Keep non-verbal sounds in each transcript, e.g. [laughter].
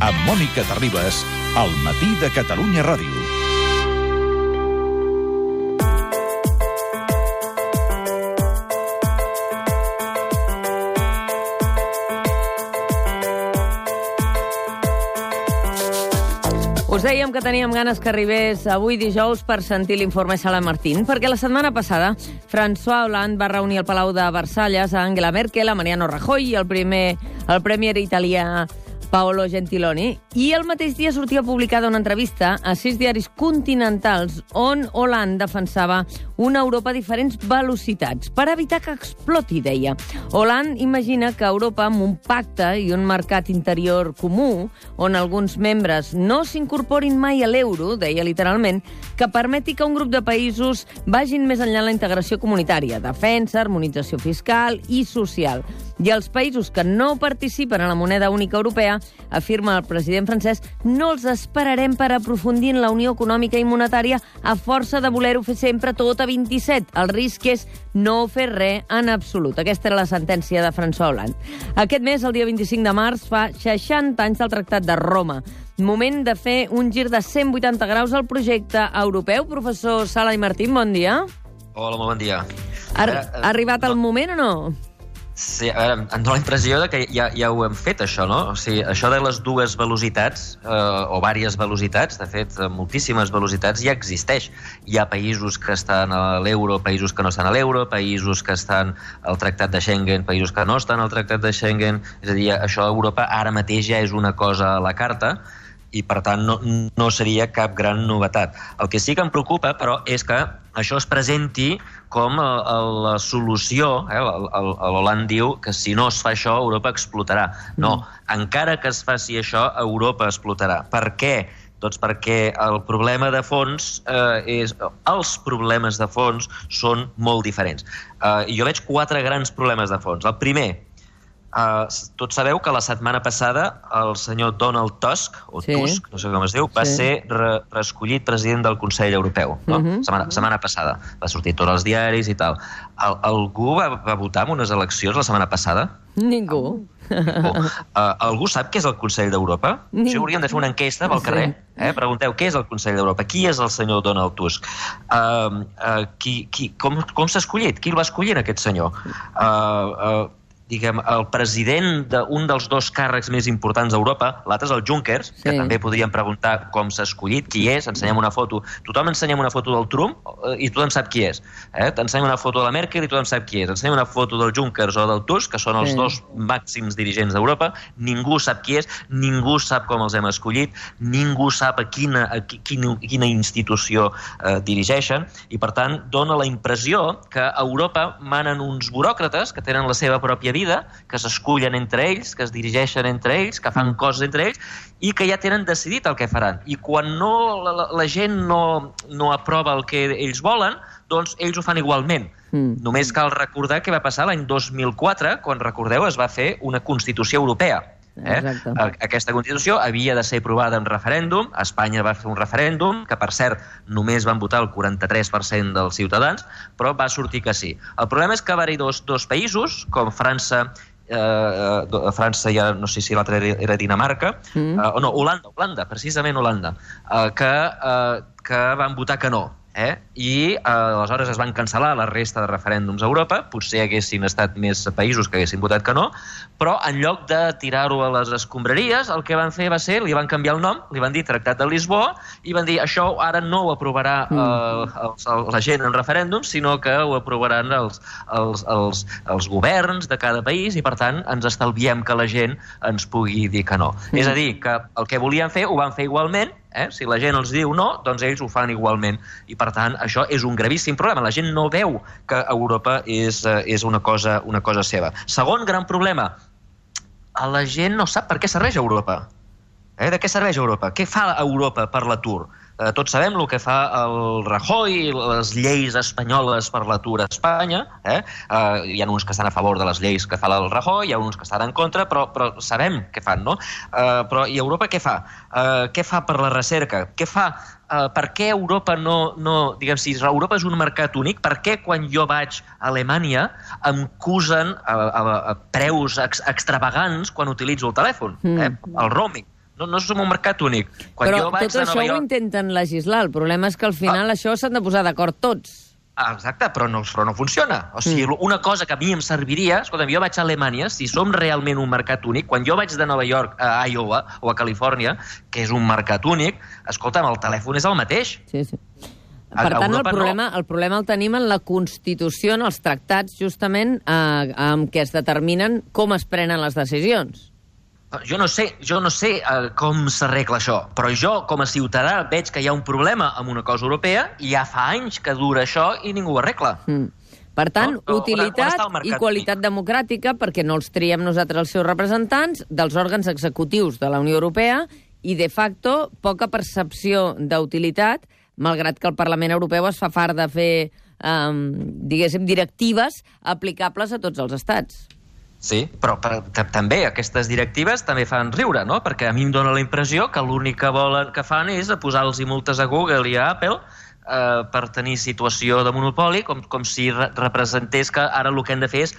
amb Mònica Terribas, al matí de Catalunya Ràdio. Us dèiem que teníem ganes que arribés avui dijous per sentir l'informe Sala Martín, perquè la setmana passada François Hollande va reunir al Palau de Versalles a Angela Merkel, a Mariano Rajoy i el, primer, el premier italià Paolo Gentiloni, i el mateix dia sortia publicada una entrevista a sis diaris continentals on Hollande defensava una Europa a diferents velocitats per evitar que exploti, deia. Hollande imagina que Europa, amb un pacte i un mercat interior comú, on alguns membres no s'incorporin mai a l'euro, deia literalment, que permeti que un grup de països vagin més enllà en la integració comunitària, defensa, harmonització fiscal i social. I els països que no participen en la moneda única europea, afirma el president francès, no els esperarem per aprofundir en la unió econòmica i monetària a força de voler-ho fer sempre tot a 27. El risc és no fer res en absolut. Aquesta era la sentència de François Hollande. Aquest mes, el dia 25 de març, fa 60 anys del Tractat de Roma. Moment de fer un gir de 180 graus al projecte europeu. Professor Sala i Martín, bon dia. Hola, molt bon dia. Ha, ha arribat el moment o no? Sí, a veure, em dóna la impressió de que ja, ja ho hem fet, això, no? O sigui, això de les dues velocitats, eh, o vàries velocitats, de fet, moltíssimes velocitats, ja existeix. Hi ha països que estan a l'euro, països que no estan a l'euro, països que estan al Tractat de Schengen, països que no estan al Tractat de Schengen... És a dir, això a Europa ara mateix ja és una cosa a la carta, i per tant no, no seria cap gran novetat. El que sí que em preocupa, però, és que això es presenti com a, a la solució, eh? l'Holand diu que si no es fa això Europa explotarà. No, mm. encara que es faci això Europa explotarà. Per què? Doncs perquè el problema de fons eh, és... Els problemes de fons són molt diferents. Eh, jo veig quatre grans problemes de fons. El primer, Uh, tots sabeu que la setmana passada el senyor Donald Tusk, o sí. Tusk, no sé com es diu, va sí. ser re reescollit president del Consell Europeu. No? Uh -huh. setmana, setmana passada. Va sortir tots els diaris i tal. Al algú va, va votar en unes eleccions la setmana passada? Ningú. Ningú. Uh, algú sap què és el Consell d'Europa? Si hauríem de fer una enquesta pel carrer. Eh? Pregunteu què és el Consell d'Europa, qui és el senyor Donald Tusk, uh, uh, qui, qui, com, com s'ha escollit, qui el va escollir aquest senyor. Uh, uh, diguem, el president d'un dels dos càrrecs més importants d'Europa, l'altre és el Junckers, sí. que també podríem preguntar com s'ha escollit, qui és, ensenyem una foto. Tothom ensenyem una foto del Trump eh, i tothom sap qui és. Eh? T'ensenyem una foto de la Merkel i tothom sap qui és. Ensenyem una foto del Junckers o del Tusk, que són els sí. dos màxims dirigents d'Europa, ningú sap qui és, ningú sap com els hem escollit, ningú sap a quina, a quina, quina institució eh, dirigeixen, i per tant dona la impressió que a Europa manen uns buròcrates que tenen la seva pròpia vida, que s'escullen entre ells, que es dirigeixen entre ells, que fan coses entre ells i que ja tenen decidit el que faran. I quan no, la, la gent no, no aprova el que ells volen, doncs ells ho fan igualment. Mm. Només cal recordar què va passar l'any 2004, quan, recordeu, es va fer una Constitució Europea Eh? Aquesta Constitució havia de ser aprovada en referèndum, Espanya va fer un referèndum, que per cert només van votar el 43% dels ciutadans, però va sortir que sí. El problema és que va haver-hi dos, dos països, com França eh, eh, França ja no sé si l'altre era, era Dinamarca mm. eh, o no, Holanda, Holanda, precisament Holanda eh, que, eh, que van votar que no eh? i eh, aleshores es van cancel·lar la resta de referèndums a Europa, potser haguessin estat més països que haguessin votat que no, però en lloc de tirar-ho a les escombraries, el que van fer va ser, li van canviar el nom, li van dir Tractat de Lisboa, i van dir això ara no ho aprovarà mm. eh, els, el, la gent en referèndum, sinó que ho aprovaran els, els, els, els governs de cada país, i per tant ens estalviem que la gent ens pugui dir que no. Mm. És a dir, que el que volien fer ho van fer igualment, Eh? Si la gent els diu no, doncs ells ho fan igualment. I, per tant, això és un gravíssim problema. La gent no veu que Europa és, eh, és una, cosa, una cosa seva. Segon gran problema, la gent no sap per què serveix Europa. Eh? De què serveix Europa? Què fa Europa per l'atur? Eh, tots sabem el que fa el Rajoy, les lleis espanyoles per l'atur a Espanya. Eh? Eh, hi ha uns que estan a favor de les lleis que fa el Rajoy, hi ha uns que estan en contra, però, però sabem què fan, no? Eh, però i Europa què fa? Eh, què fa per la recerca? Què fa Uh, per què Europa no, no... Diguem, si Europa és un mercat únic, per què quan jo vaig a Alemanya em cusen a, a, a preus ex, extravagants quan utilitzo el telèfon? Mm. Eh? El roaming No, no som un mercat únic. Quan Però jo vaig tot això Nova ho York... intenten legislar. El problema és que al final això s'han de posar d'acord tots. Ah, exacte, però no, però no funciona. O sigui, mm. una cosa que a mi em serviria... Escolta'm, jo vaig a Alemanya, si som realment un mercat únic, quan jo vaig de Nova York a Iowa o a Califòrnia, que és un mercat únic, escolta'm, el telèfon és el mateix. Sí, sí. Per a tant, el Europa no. problema, el problema el tenim en la Constitució, en els tractats, justament, eh, amb què es determinen com es prenen les decisions. Jo no sé, jo no sé uh, com s'arregla això, però jo, com a ciutadà, veig que hi ha un problema amb una cosa europea i ja fa anys que dura això i ningú ho arregla. Mm. Per tant, No, on- on utilitat el mercat i qualitat democràtica, perquè no els triem nosaltres els seus representants, dels òrgans executius de la Unió Europea, i de facto poca percepció d'utilitat, malgrat que el Parlament Europeu es fa fart de fer, um, diguéssim, directives aplicables a tots els estats. Sí, però per, t- també aquestes directives també fan riure, no? Perquè a mi em dóna la impressió que l'únic que volen que fan és posar-los multes a Google i a Apple eh, per tenir situació de monopoli, com, com si re representés que ara el que hem de fer és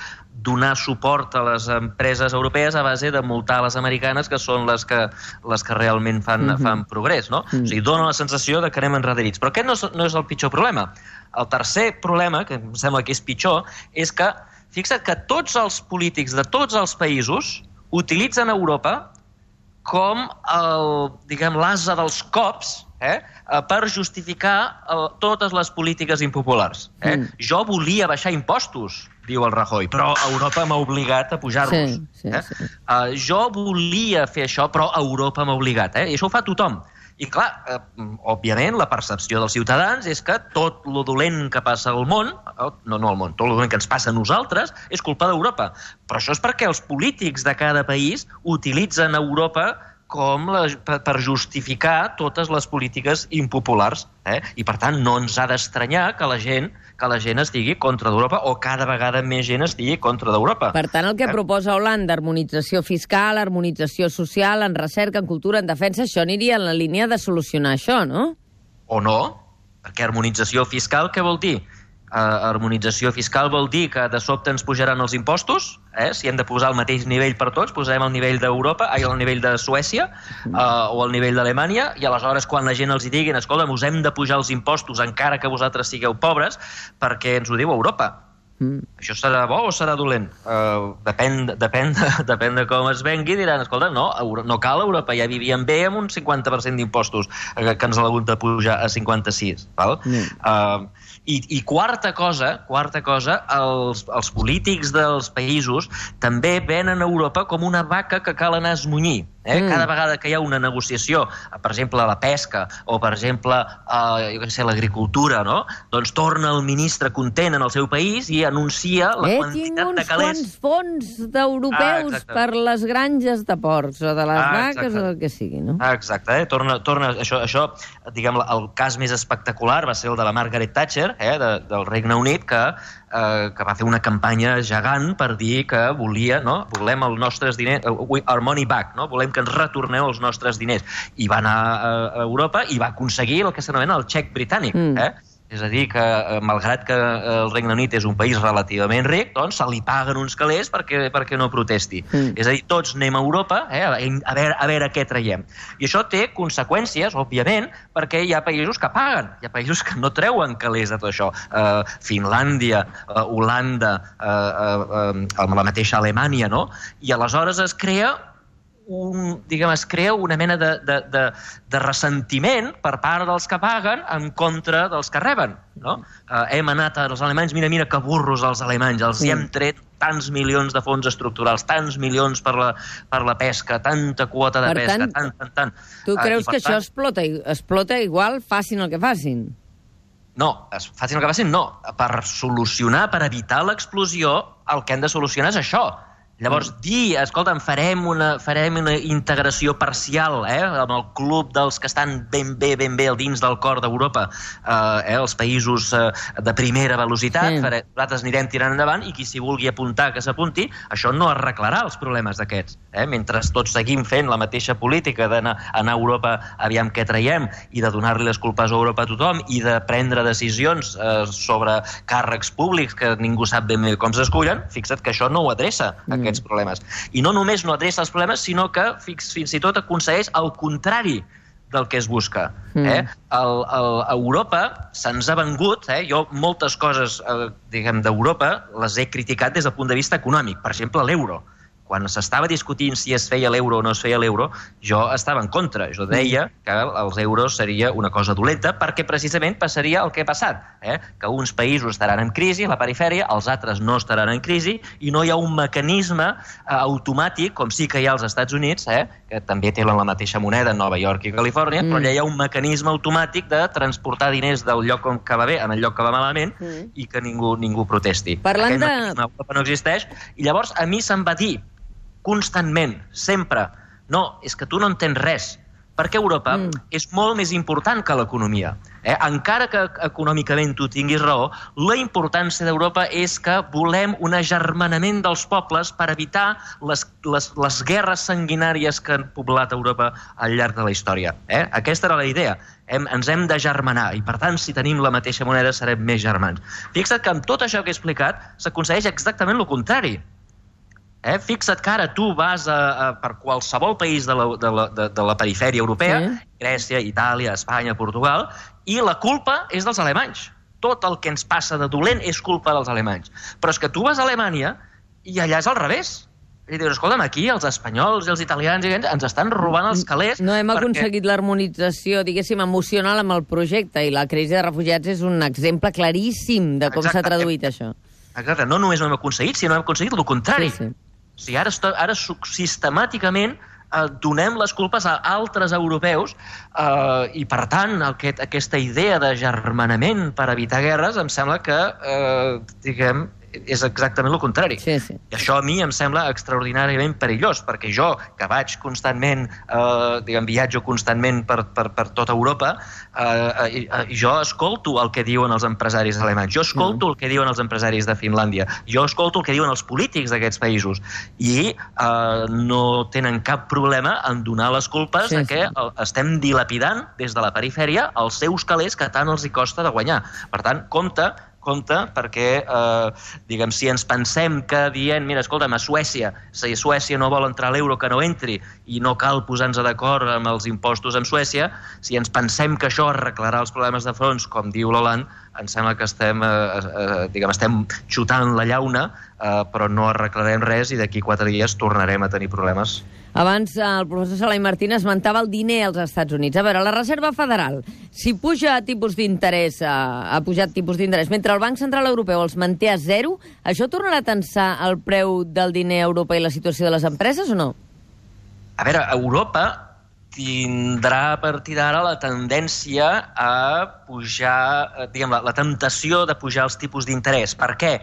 donar suport a les empreses europees a base de multar les americanes, que són les que, les que realment fan, mm -hmm. fan progrés, no? Mm. O sigui, dona la sensació de que anem enrederits. Però aquest no és, no és el pitjor problema. El tercer problema, que em sembla que és pitjor, és que, fixa't que tots els polítics de tots els països utilitzen Europa com el, diguem, l'asa dels cops eh, eh, per justificar el, totes les polítiques impopulars. Eh? Mm. Jo volia baixar impostos, diu el Rajoy, però Europa m'ha obligat a pujar-los. Sí, sí, eh? sí. Uh, jo volia fer això, però Europa m'ha obligat. Eh? I això ho fa tothom. I clar, eh, òbviament, la percepció dels ciutadans és que tot lo dolent que passa al món, eh, no, no al món, tot lo dolent que ens passa a nosaltres, és culpa d'Europa. Però això és perquè els polítics de cada país utilitzen Europa com la, per justificar totes les polítiques impopulars. Eh? I, per tant, no ens ha d'estranyar que la gent que la gent estigui contra d'Europa o cada vegada més gent estigui contra d'Europa. Per tant, el que Eh? proposa Holanda, harmonització fiscal, harmonització social, en recerca, en cultura, en defensa, això aniria en la línia de solucionar això, no? o no, perquè harmonització fiscal què vol dir? Uh, harmonització fiscal vol dir que de sobte ens pujaran els impostos, eh? si hem de posar el mateix nivell per tots, posarem el nivell d'Europa, ai, el nivell de Suècia uh, o el nivell d'Alemanya, i aleshores quan la gent els hi diguin, escolta, us hem de pujar els impostos encara que vosaltres sigueu pobres, perquè ens ho diu Europa. Mm. Això serà bo o serà dolent? Uh, depèn, depèn, [laughs] depèn de com es vengui. Diran, escolta, no, no cal Europa, ja vivíem bé amb un 50% d'impostos eh, que ens l'ha hagut de pujar a 56. Val? Mm. Uh, i, I quarta cosa, quarta cosa, els, els polítics dels països també venen a Europa com una vaca que cal anar a esmunyir. Eh? Mm. Cada vegada que hi ha una negociació, eh, per exemple, la pesca, o per exemple, eh, jo sé, l'agricultura, no? doncs torna el ministre content en el seu país i anuncia la He quantitat de uns calés... quants fons d'europeus Ah, per les granges de porcs o de les Ah, vaques exacte. o el que sigui, no? Ah, exacte, eh? torna, torna, això, això diguem, el cas més espectacular va ser el de la Margaret Thatcher, eh? de, del Regne Unit, que, eh, que va fer una campanya gegant per dir que volia, no? volem els nostres diners, our money back, no? volem que ens retorneu els nostres diners. I va anar a, a Europa i va aconseguir el que s'anomena el xec britànic. Mm. Eh? És a dir, que eh, malgrat que eh, el Regne Unit és un país relativament ric, doncs se li paguen uns calés perquè, perquè no protesti. Mm. És a dir, tots anem a Europa eh, a, a, veure, a veure què traiem. I això té conseqüències, òbviament, perquè hi ha països que paguen, hi ha països que no treuen calés de tot això. Uh, Finlàndia, uh, Holanda, uh, uh, uh, la mateixa Alemanya, no? I aleshores es crea un, diguem, es crea una mena de, de, de, de ressentiment per part dels que paguen en contra dels que reben. No? Uh, hem anat als alemanys, mira, mira que burros els alemanys, els hi hem tret tants milions de fons estructurals, tants milions per la, per la pesca, tanta quota de Per pesca, tant, tant, tant, tant. Tu Ah, creus per que això tant- explota, i- explota igual, facin el que facin? No, es facin el que facin, no. Per solucionar, per evitar l'explosió, el que hem de solucionar és això. Llavors, dir, escolta'm, farem una, farem una integració parcial eh, amb el club dels que estan ben bé, ben bé dins del cor d'Europa, eh, eh, els països eh, de primera velocitat, Sí. farem, nosaltres anirem tirant endavant i qui s'hi vulgui apuntar que s'apunti, això no arreglarà els problemes d'aquests. Eh? Mentre tots seguim fent la mateixa política d'anar anar a Europa aviam què traiem i de donar-li les culpes a Europa a tothom i de prendre decisions eh, sobre càrrecs públics que ningú sap ben bé com s'escullen, fixa't que això no ho adreça, mm. Aquests problemes. I no només no adreça els problemes, sinó que fins, fins i tot aconsegueix el contrari del que es busca. Mm. Eh? El, el, a Europa se'ns ha vengut, eh? jo moltes coses eh, diguem d'Europa les he criticat des del punt de vista econòmic, per exemple l'euro quan s'estava discutint si es feia l'euro o no es feia l'euro, jo estava en contra. Jo deia que els euros seria una cosa dolenta perquè precisament passaria el que ha passat, eh? que uns països estaran en crisi, la perifèria, els altres no estaran en crisi, i no hi ha un mecanisme eh, automàtic, com sí que hi ha als Estats Units, eh? que també tenen la mateixa moneda en Nova York i Califòrnia, mm. però allà hi ha un mecanisme automàtic de transportar diners del lloc on que va bé en el lloc que va malament mm. i que ningú ningú protesti. Parlant Aquest de... mecanisme no existeix, i llavors a mi se'm va dir constantment, sempre. No, és que tu no entens res, perquè Europa mm. és molt més important que l'economia. Eh? Encara que econòmicament tu tinguis raó, la importància d'Europa és que volem un agermanament dels pobles per evitar les, les, les guerres sanguinàries que han poblat Europa al llarg de la història. Eh? Aquesta era la idea. Hem, ens hem de germanar i, per tant, si tenim la mateixa moneda, serem més germans. Fixa't que amb tot això que he explicat s'aconsegueix exactament el contrari. Eh? Fixa't que ara tu vas a, a, per qualsevol país de la, de la, de, de la perifèria europea, sí. Grècia, Itàlia, Espanya, Portugal, i la culpa és dels alemanys. Tot el que ens passa de dolent és culpa dels alemanys. Però és que tu vas a Alemanya i allà és al revés. I dius, escolta'm, aquí els espanyols i els italians i ens estan robant els calés... No hem perquè... aconseguit l'harmonització, diguéssim, emocional amb el projecte i la crisi de refugiats és un exemple claríssim de com s'ha traduït això. Exacte, no només no hem aconseguit, sinó hem aconseguit el contrari. Sí, sí. O sigui, ara, ara sistemàticament eh, donem les culpes a altres europeus eh, i, per tant, aquest, aquesta idea de germanament per evitar guerres em sembla que, eh, diguem, és exactament el contrari. Sí, sí. I això a mi em sembla extraordinàriament perillós, perquè jo, que vaig constantment, eh, diguem, viatjo constantment per, per, per tota Europa, eh, eh, jo escolto el que diuen els empresaris alemanys, jo escolto mm. el que diuen els empresaris de Finlàndia, jo escolto el que diuen els polítics d'aquests països, i eh, no tenen cap problema en donar les culpes sí, de que sí. estem dilapidant des de la perifèria els seus calés que tant els hi costa de guanyar. Per tant, compte compte perquè, eh, diguem, si ens pensem que dient, mira, escolta'm, a Suècia, si Suècia no vol entrar l'euro, que no entri, i no cal posar-nos d'acord amb els impostos en Suècia, si ens pensem que això arreglarà els problemes de fons, com diu l'Holand, em sembla que estem, eh, eh, diguem, estem xutant la llauna, eh, però no arreglarem res i d'aquí quatre dies tornarem a tenir problemes. Abans el professor Salai Martín esmentava el diner als Estats Units. A veure, la Reserva Federal, si puja tipus d'interès, eh, ha pujat tipus d'interès, mentre el Banc Central Europeu els manté a zero, això tornarà a tensar el preu del diner a Europa i la situació de les empreses o no? A veure, Europa tindrà a partir d'ara la tendència a pujar, eh, diguem, la, la temptació de pujar els tipus d'interès. Per què?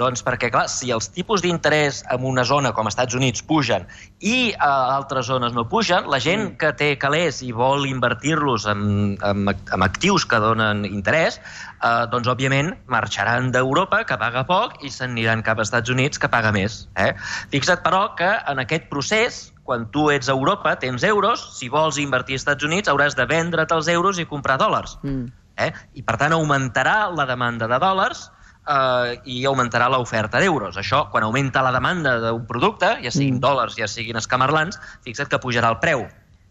Doncs perquè, clar, si els tipus d'interès en una zona com els Estats Units pugen i a altres zones no pugen, la gent mm. que té calés i vol invertir-los en, en, en actius que donen interès, eh, doncs, òbviament, marxaran d'Europa, que paga poc, i s'aniran cap als Estats Units, que paga més. Eh? Fixa't, però, que en aquest procés, quan tu ets a Europa, tens euros, si vols invertir als Estats Units hauràs de vendre't els euros i comprar dòlars. Mm. Eh? I, per tant, augmentarà la demanda de dòlars, eh, i augmentarà l'oferta d'euros. Això, quan augmenta la demanda d'un producte, ja siguin mm. dòlars, ja siguin escamarlans, fixa't que pujarà el preu.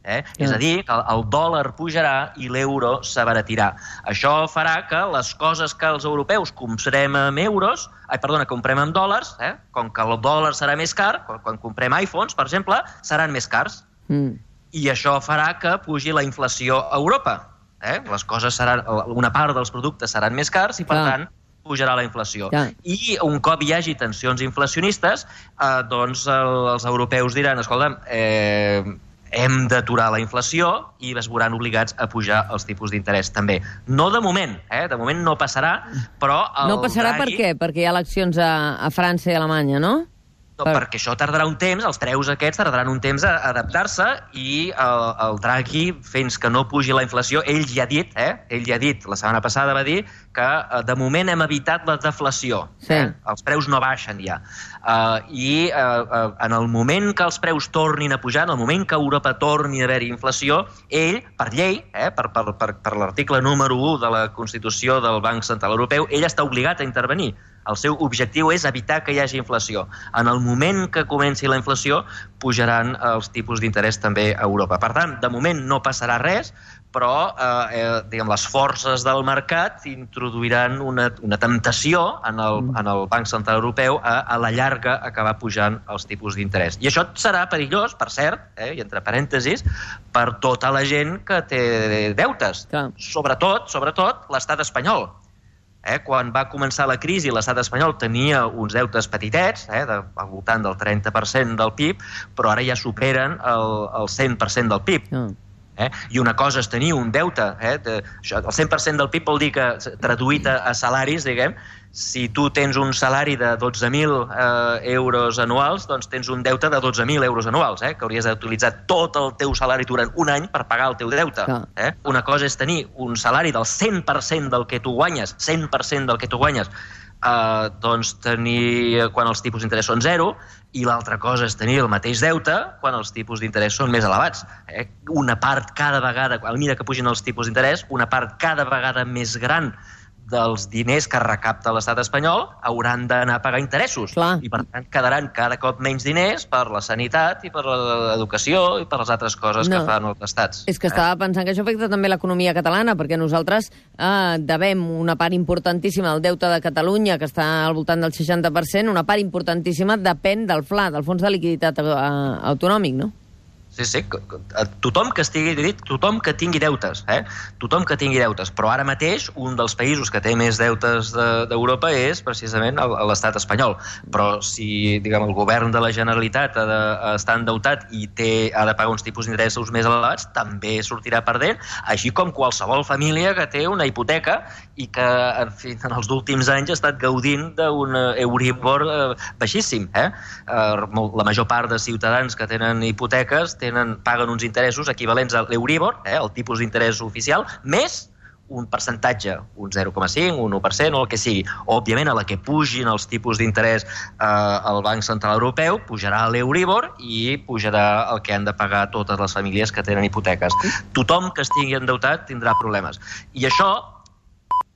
Eh? Yeah. És a dir, que el dòlar pujarà i l'euro s'abaratirà. Això farà que les coses que els europeus comprem amb euros, ai, perdona, comprem amb dòlars, eh? com que el dòlar serà més car, quan, quan comprem iPhones, per exemple, seran més cars. Mm. I això farà que pugi la inflació a Europa. Eh? Les coses seran, una part dels productes seran més cars i, per ah. tant, pujarà la inflació. Ja. I un cop hi hagi tensions inflacionistes, eh, doncs el, els europeus diran, escolta, eh, hem d'aturar la inflació i es veuran obligats a pujar els tipus d'interès també. No de moment, eh? de moment no passarà, però... El no passarà Draghi... per què? Perquè hi ha eleccions a, a França i a Alemanya, no? Per... perquè això tardarà un temps, els preus aquests tardaran un temps a adaptar-se i el, el Draghi, fins que no pugi la inflació, ell ja ha dit, eh? ell ja ha dit, la setmana passada va dir que eh, de moment hem evitat la deflació. Sí. Eh? Els preus no baixen ja. Uh, I uh, uh, en el moment que els preus tornin a pujar, en el moment que Europa torni a haver-hi inflació, ell, per llei, eh, per, per, per, per l'article número 1 de la Constitució del Banc Central Europeu, ell està obligat a intervenir El seu objectiu és evitar que hi hagi inflació. En el moment que comenci la inflació, pujaran els tipus d'interès també a Europa. Per tant, de moment no passarà res, però eh, eh, diguem, les forces del mercat introduiran una, una temptació en el, mm. en el Banc Central Europeu a, a la llarga acabar pujant els tipus d'interès. I això serà perillós, per cert, eh, i entre parèntesis, per tota la gent que té deutes. Clar. Sobretot, sobretot l'estat espanyol. Eh, quan va començar la crisi, l'estat espanyol tenia uns deutes petitets, eh, de, al voltant del 30% del PIB, però ara ja superen el, el 100% del PIB. Mm. Eh? I una cosa és tenir un deute, eh? de, això, el 100% del PIB vol dir que, traduït a, a salaris, diguem, si tu tens un salari de 12.000 eh, euros anuals, doncs tens un deute de 12.000 euros anuals, eh? que hauries d'utilitzar tot el teu salari durant un any per pagar el teu deute. Eh? Una cosa és tenir un salari del 100% del que tu guanyes, 100% del que tu guanyes, eh, doncs tenir, quan els tipus d'interès són zero, i l'altra cosa és tenir el mateix deute quan els tipus d'interès són més elevats. Eh? Una part cada vegada, a mesura que pugin els tipus d'interès, una part cada vegada més gran dels diners que recapta l'estat espanyol hauran d'anar a pagar interessos. Clar. I, per tant, quedaran cada cop menys diners per la sanitat i per l'educació i per les altres coses no. que fan els estats. És que eh? estava pensant que això afecta també l'economia catalana, perquè nosaltres eh, devem una part importantíssima del deute de Catalunya, que està al voltant del 60%, una part importantíssima depèn del FLA, del Fons de Liquiditat eh, Autonòmic, no? Sí, sí, tothom que estigui dit, tothom que tingui deutes, eh? tothom que tingui deutes. Però ara mateix un dels països que té més deutes d'Europa de, és precisament l'estat espanyol. Però si diguem, el govern de la Generalitat ha d'estar endeutat i té, ha de pagar uns tipus d'interessos més elevats, també sortirà perdent, així com qualsevol família que té una hipoteca i que en, fi, en els últims anys ha estat gaudint d'un Euribor eh, baixíssim. Eh? Eh, la major part de ciutadans que tenen hipoteques tenen tenen, paguen uns interessos equivalents a l'Euribor, eh, el tipus d'interès oficial, més un percentatge, un 0,5, un 1% o el que sigui. Òbviament, a la que pugin els tipus d'interès eh, al Banc Central Europeu, pujarà l'Euribor i pujarà el que han de pagar totes les famílies que tenen hipoteques. Tothom que estigui endeutat tindrà problemes. I això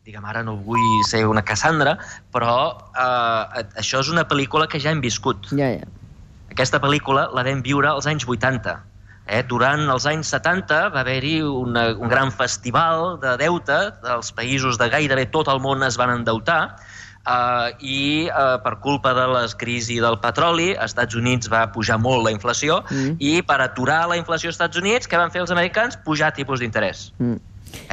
diguem, ara no vull ser una Cassandra, però eh, això és una pel·lícula que ja hem viscut. Ja, ja. Aquesta pel·lícula la vam viure als anys 80. Eh? Durant els anys 70 va haver-hi un gran festival de deute, els països de gairebé tot el món es van endeutar, Uh, i uh, per culpa de les crisi del petroli, als Estats Units va pujar molt la inflació mm. i per aturar la inflació als Estats Units, què van fer els americans? Pujar tipus d'interès. Mm.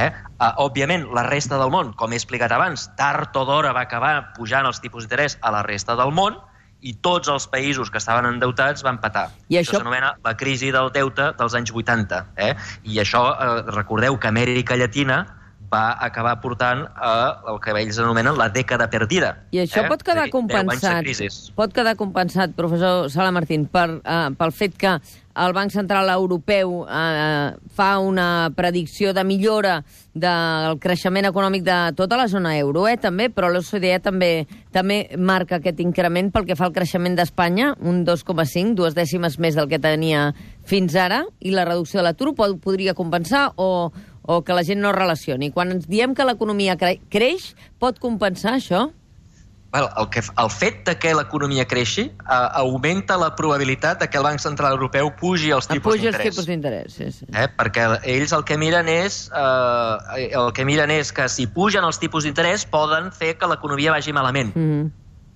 Eh? Uh, òbviament, la resta del món, com he explicat abans, tard o d'hora va acabar pujant els tipus d'interès a la resta del món, i tots els països que estaven endeutats van patar. I això, això s'anomena la crisi del deute dels anys 80. Eh? I això, eh, recordeu que Amèrica Llatina va acabar portant a el que ells anomenen la dècada perdida. I això eh? pot quedar compensat, pot quedar compensat, professor Sala Martín, per, uh, pel fet que el Banc Central Europeu eh, fa una predicció de millora del creixement econòmic de tota la zona euro, eh, també, però l'OCDE també també marca aquest increment pel que fa al creixement d'Espanya, un 2,5, dues dècimes més del que tenia fins ara, i la reducció de l'atur podria compensar o, o que la gent no relacioni. Quan ens diem que l'economia cre creix, pot compensar això? Well, el, que, el fet de que l'economia creixi uh, augmenta la probabilitat de que el Banc Central Europeu pugi els tipus d'interès. Pugi els tipus d'interès, sí, sí. Eh? Perquè ells el que miren és uh, el que miren és que si pugen els tipus d'interès poden fer que l'economia vagi malament. Mm -hmm.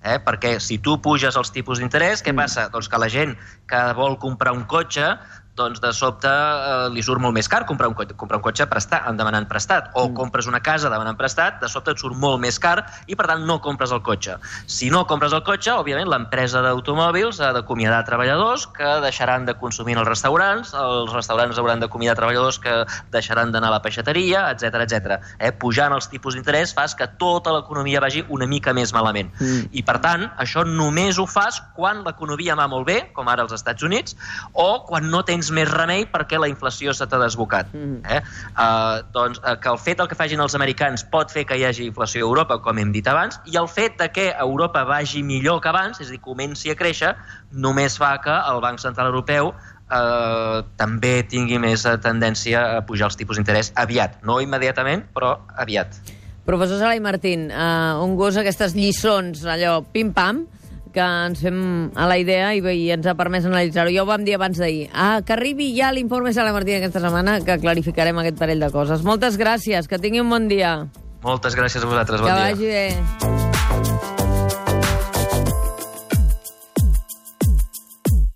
Eh? Perquè si tu puges els tipus d'interès, què mm. passa? Doncs que la gent que vol comprar un cotxe doncs de sobte eh, li surt molt més car comprar un, cotxe, comprar un cotxe prestat, demanant prestat, o mm. compres una casa demanant prestat, de sobte et surt molt més car i per tant no compres el cotxe. Si no compres el cotxe, òbviament l'empresa d'automòbils ha d'acomiadar treballadors que deixaran de consumir en els restaurants, els restaurants hauran d'acomiadar treballadors que deixaran d'anar a la peixateria, etc etc. Eh? Pujant els tipus d'interès fas que tota l'economia vagi una mica més malament. Mm. I per tant, això només ho fas quan l'economia va molt bé, com ara als Estats Units, o quan no tens tens més remei perquè la inflació se t'ha desbocat. Mm. Eh? Uh, doncs uh, que el fet el que facin els americans pot fer que hi hagi inflació a Europa, com hem dit abans, i el fet de que Europa vagi millor que abans, és a dir, comenci a créixer, només fa que el Banc Central Europeu eh, també tingui més tendència a pujar els tipus d'interès aviat. No immediatament, però aviat. Professor Sala i Martín, uh, un gust aquestes lliçons, allò, pim-pam, que ens fem a la idea i, i ens ha permès analitzar-ho. Ja ho vam dir abans d'ahir. Ah, que arribi ja l'informe Sala i Martín aquesta setmana, que clarificarem aquest parell de coses. Moltes gràcies, que tingui un bon dia. Moltes gràcies a vosaltres, bon que dia. vagi bé.